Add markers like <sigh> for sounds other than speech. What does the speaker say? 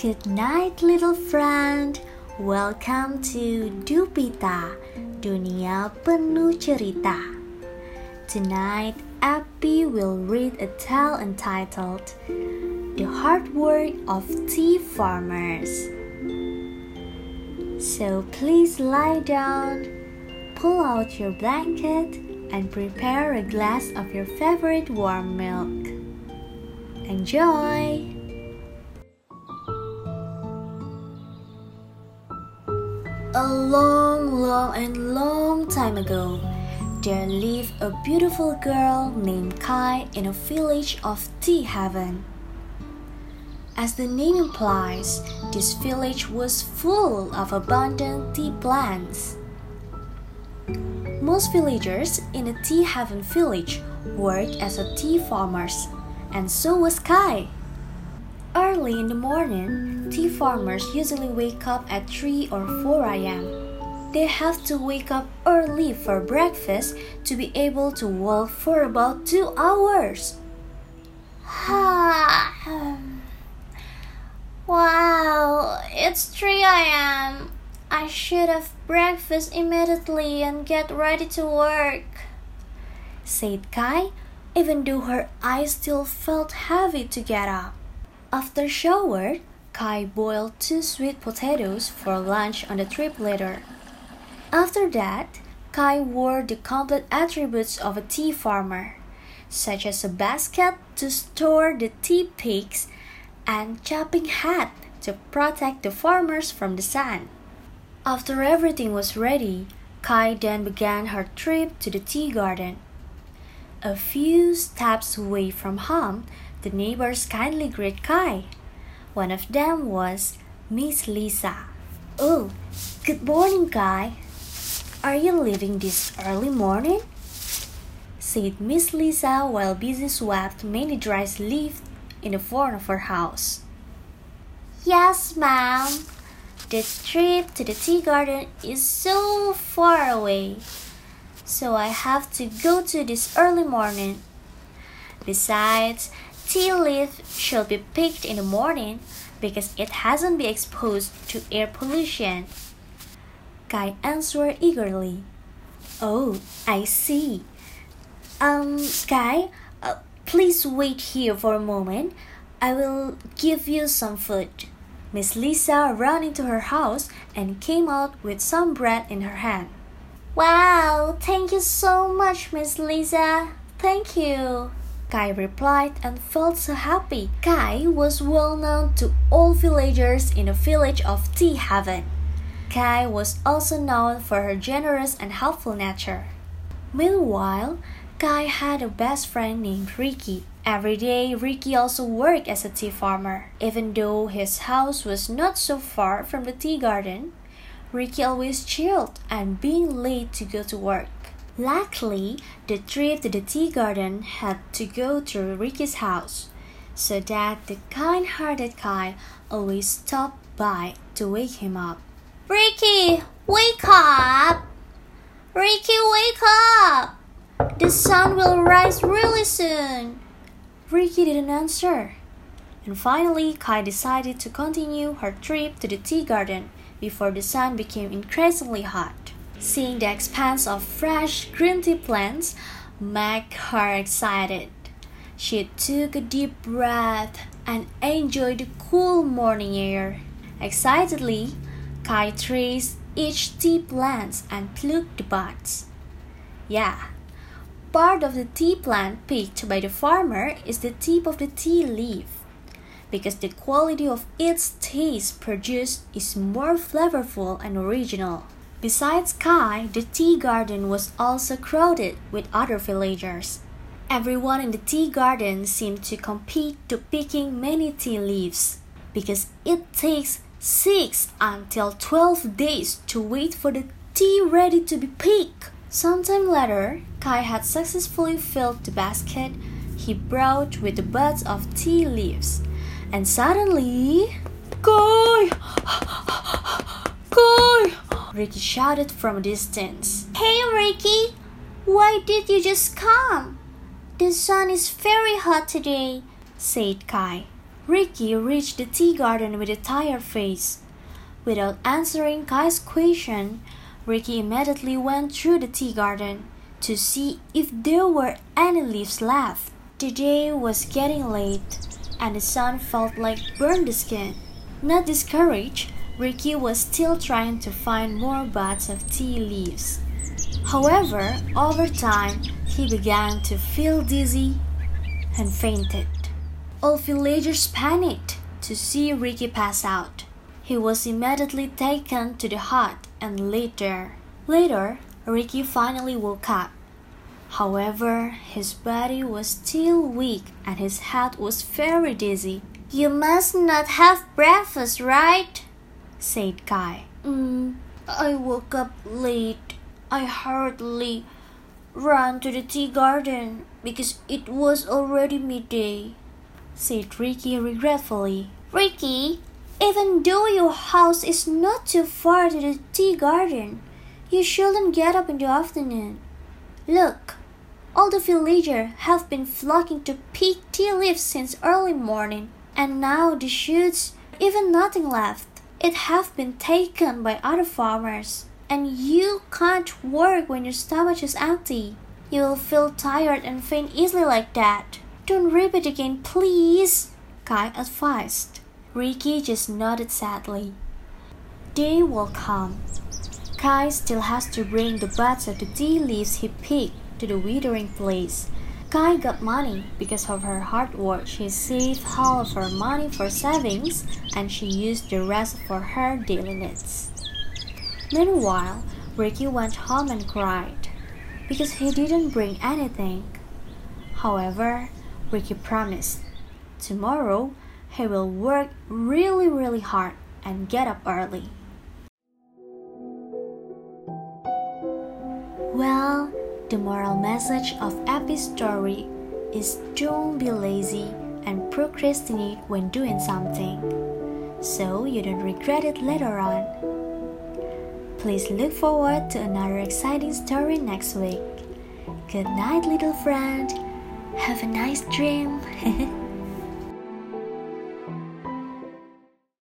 Good night, little friend. Welcome to Dupita, dunia penuh cerita. Tonight, Abby will read a tale entitled The Hard Work of Tea Farmers. So please lie down, pull out your blanket, and prepare a glass of your favorite warm milk. Enjoy! A long, long, and long time ago, there lived a beautiful girl named Kai in a village of tea heaven. As the name implies, this village was full of abundant tea plants. Most villagers in the tea heaven village worked as a tea farmers, and so was Kai. Early in the morning, tea farmers usually wake up at 3 or 4 am. They have to wake up early for breakfast to be able to walk for about 2 hours. <sighs> wow, it's 3 am. I should have breakfast immediately and get ready to work, said Kai, even though her eyes still felt heavy to get up. After shower, Kai boiled two sweet potatoes for lunch on the trip later. After that, Kai wore the complete attributes of a tea farmer, such as a basket to store the tea pigs and caping hat to protect the farmers from the sun. After everything was ready, Kai then began her trip to the tea garden. A few steps away from home, the neighbors kindly greet Kai. One of them was Miss Lisa. Oh, good morning, Kai. Are you leaving this early morning? said Miss Lisa while busy swept many dry leaves in the front of her house. Yes, ma'am. The trip to the tea garden is so far away, so I have to go to this early morning. Besides, tea leaf should be picked in the morning because it hasn't been exposed to air pollution. Kai answered eagerly. Oh, I see. Um, Kai, uh, please wait here for a moment. I will give you some food. Miss Lisa ran into her house and came out with some bread in her hand. Wow, thank you so much, Miss Lisa. Thank you. Kai replied and felt so happy. Kai was well known to all villagers in the village of Tea Haven. Kai was also known for her generous and helpful nature. Meanwhile, Kai had a best friend named Ricky. Every day, Ricky also worked as a tea farmer. Even though his house was not so far from the tea garden, Ricky always chilled and being late to go to work. Luckily, the trip to the tea garden had to go through Ricky's house, so that the kind hearted Kai always stopped by to wake him up. Ricky, wake up! Ricky, wake up! The sun will rise really soon. Ricky didn't answer. And finally, Kai decided to continue her trip to the tea garden before the sun became increasingly hot. Seeing the expanse of fresh green tea plants made her excited. She took a deep breath and enjoyed the cool morning air. Excitedly, Kai traced each tea plant and plucked the buds. Yeah, part of the tea plant picked by the farmer is the tip of the tea leaf because the quality of its taste produced is more flavorful and original. Besides Kai, the tea garden was also crowded with other villagers. Everyone in the tea garden seemed to compete to picking many tea leaves because it takes 6 until 12 days to wait for the tea ready to be picked. Sometime later, Kai had successfully filled the basket he brought with the buds of tea leaves, and suddenly, Kai! <gasps> Kai! Ricky shouted from a distance. Hey, Ricky! Why did you just come? The sun is very hot today, said Kai. Ricky reached the tea garden with a tired face. Without answering Kai's question, Ricky immediately went through the tea garden to see if there were any leaves left. The day was getting late, and the sun felt like burned the skin. Not discouraged, Ricky was still trying to find more buds of tea leaves. However, over time, he began to feel dizzy and fainted. All villagers panicked to see Ricky pass out. He was immediately taken to the hut and laid there. Later, Ricky finally woke up. However, his body was still weak and his head was very dizzy. You must not have breakfast, right? Said Kai. Mm, I woke up late. I hardly ran to the tea garden because it was already midday said Ricky regretfully. Ricky, even though your house is not too far to the tea garden, you shouldn't get up in the afternoon. Look, all the villagers have been flocking to pick tea leaves since early morning, and now the shoots, even nothing left. It have been taken by other farmers, and you can't work when your stomach is empty. You will feel tired and faint easily like that. Don't rip it again, please, Kai advised. Ricky just nodded sadly. Day will come. Kai still has to bring the buds of the tea leaves he picked to the withering place. Kai got money because of her hard work. She saved all of her money for savings and she used the rest for her daily needs. Meanwhile, Ricky went home and cried because he didn't bring anything. However, Ricky promised. Tomorrow, he will work really, really hard and get up early. Well, the moral message of Epi's story is don't be lazy and procrastinate when doing something, so you don't regret it later on. Please look forward to another exciting story next week. Good night, little friend. Have a nice dream. <laughs>